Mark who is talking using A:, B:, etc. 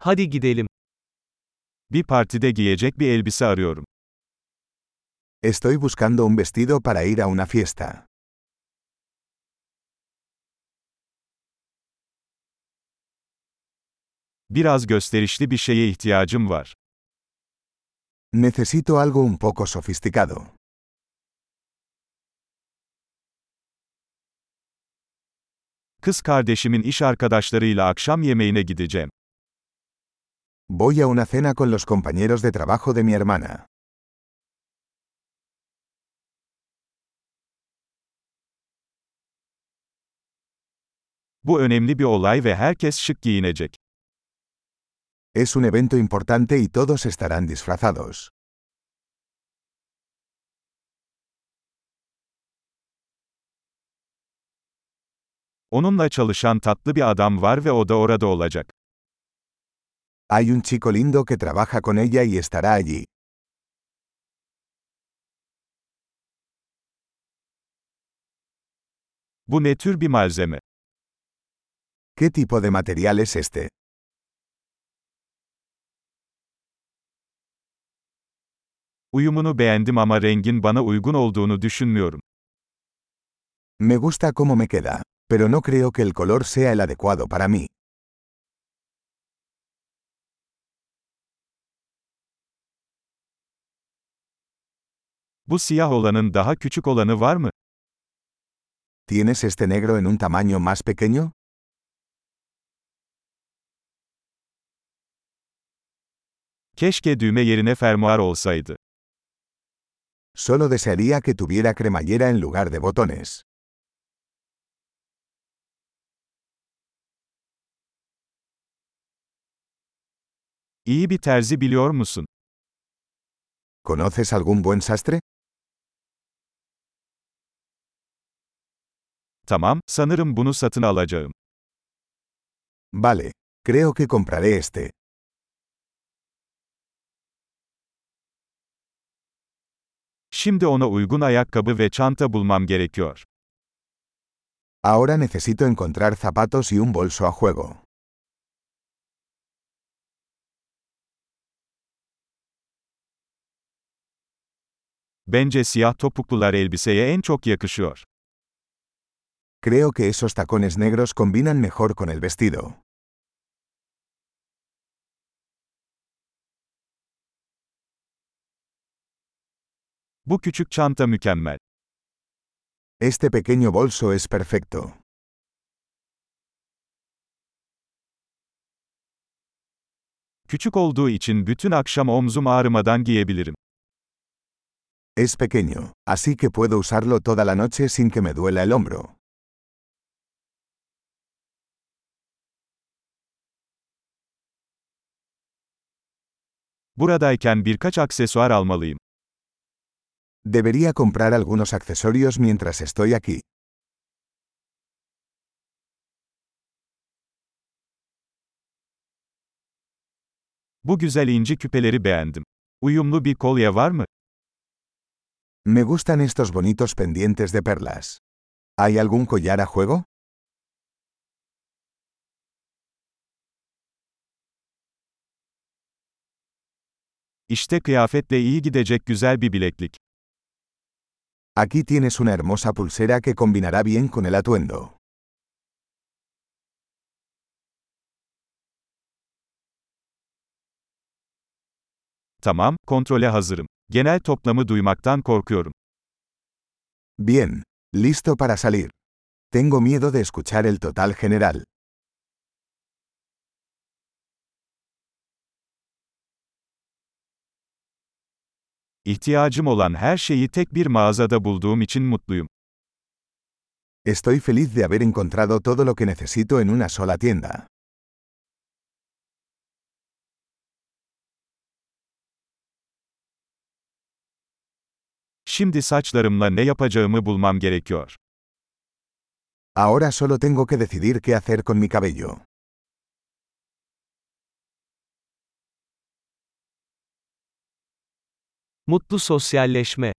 A: Hadi gidelim.
B: Bir partide giyecek bir elbise arıyorum.
C: Estoy buscando un vestido para ir a una fiesta.
B: Biraz gösterişli bir şeye ihtiyacım var.
C: Necesito algo un poco sofisticado.
B: Kız kardeşimin iş arkadaşlarıyla akşam yemeğine gideceğim.
C: Voy a una cena con los compañeros de trabajo de mi hermana.
B: Bu önemli bir olay ve herkes şık giyinecek.
C: Es un evento importante y todos estarán disfrazados.
B: Onunla çalışan tatlı bir adam var ve o da orada olacak.
C: Hay un chico lindo que trabaja con ella y estará allí.
B: Bu ne tür bir malzeme?
C: ¿Qué tipo de material es este?
B: Uyumunu beğendim ama rengin bana uygun olduğunu düşünmüyorum.
C: Me gusta cómo me queda, pero no creo que el color sea el adecuado para mí.
B: Bu siyah olanın daha küçük olanı var mı?
C: ¿Tienes este negro en un tamaño más pequeño?
B: Keşke düğme yerine fermuar olsaydı.
C: Solo desearía que tuviera cremallera en lugar de botones.
B: İyi bir terzi biliyor musun?
C: ¿Conoces algún buen sastre?
B: Tamam, sanırım bunu satın alacağım.
C: Vale, creo que compraré este.
B: Şimdi ona uygun ayakkabı ve çanta bulmam gerekiyor.
C: Ahora necesito encontrar zapatos y un bolso a juego.
B: Bence siyah topuklular elbiseye en çok yakışıyor.
C: Creo que esos tacones negros combinan mejor con el vestido.
B: Bu küçük çanta mükemmel.
C: Este pequeño bolso es perfecto.
B: Küçük olduğu için bütün akşam omzum ağrımadan giyebilirim.
C: Es pequeño, así que puedo usarlo toda la noche sin que me duela el hombro.
B: Buradayken birkaç aksesuar almalıyım.
C: Debería comprar algunos accesorios mientras estoy aquí.
B: Bu güzel inci küpeleri beğendim. Uyumlu bir kolye var mı?
C: Me gustan estos bonitos pendientes de perlas. ¿Hay algún collar a juego?
B: İşte kıyafetle iyi gidecek güzel bir bileklik.
C: Aquí tienes una hermosa pulsera que combinará bien con el atuendo.
B: Tamam, kontrole hazırım. Genel toplamı duymaktan korkuyorum.
C: Bien, listo para salir. Tengo miedo de escuchar el total general.
B: İhtiyacım olan her şeyi tek bir mağazada bulduğum için mutluyum.
C: Estoy feliz de haber encontrado todo lo que necesito en una sola tienda.
B: Şimdi saçlarımla ne yapacağımı bulmam gerekiyor.
C: Ahora solo tengo que decidir qué hacer con mi cabello.
A: Mutlu sosyalleşme.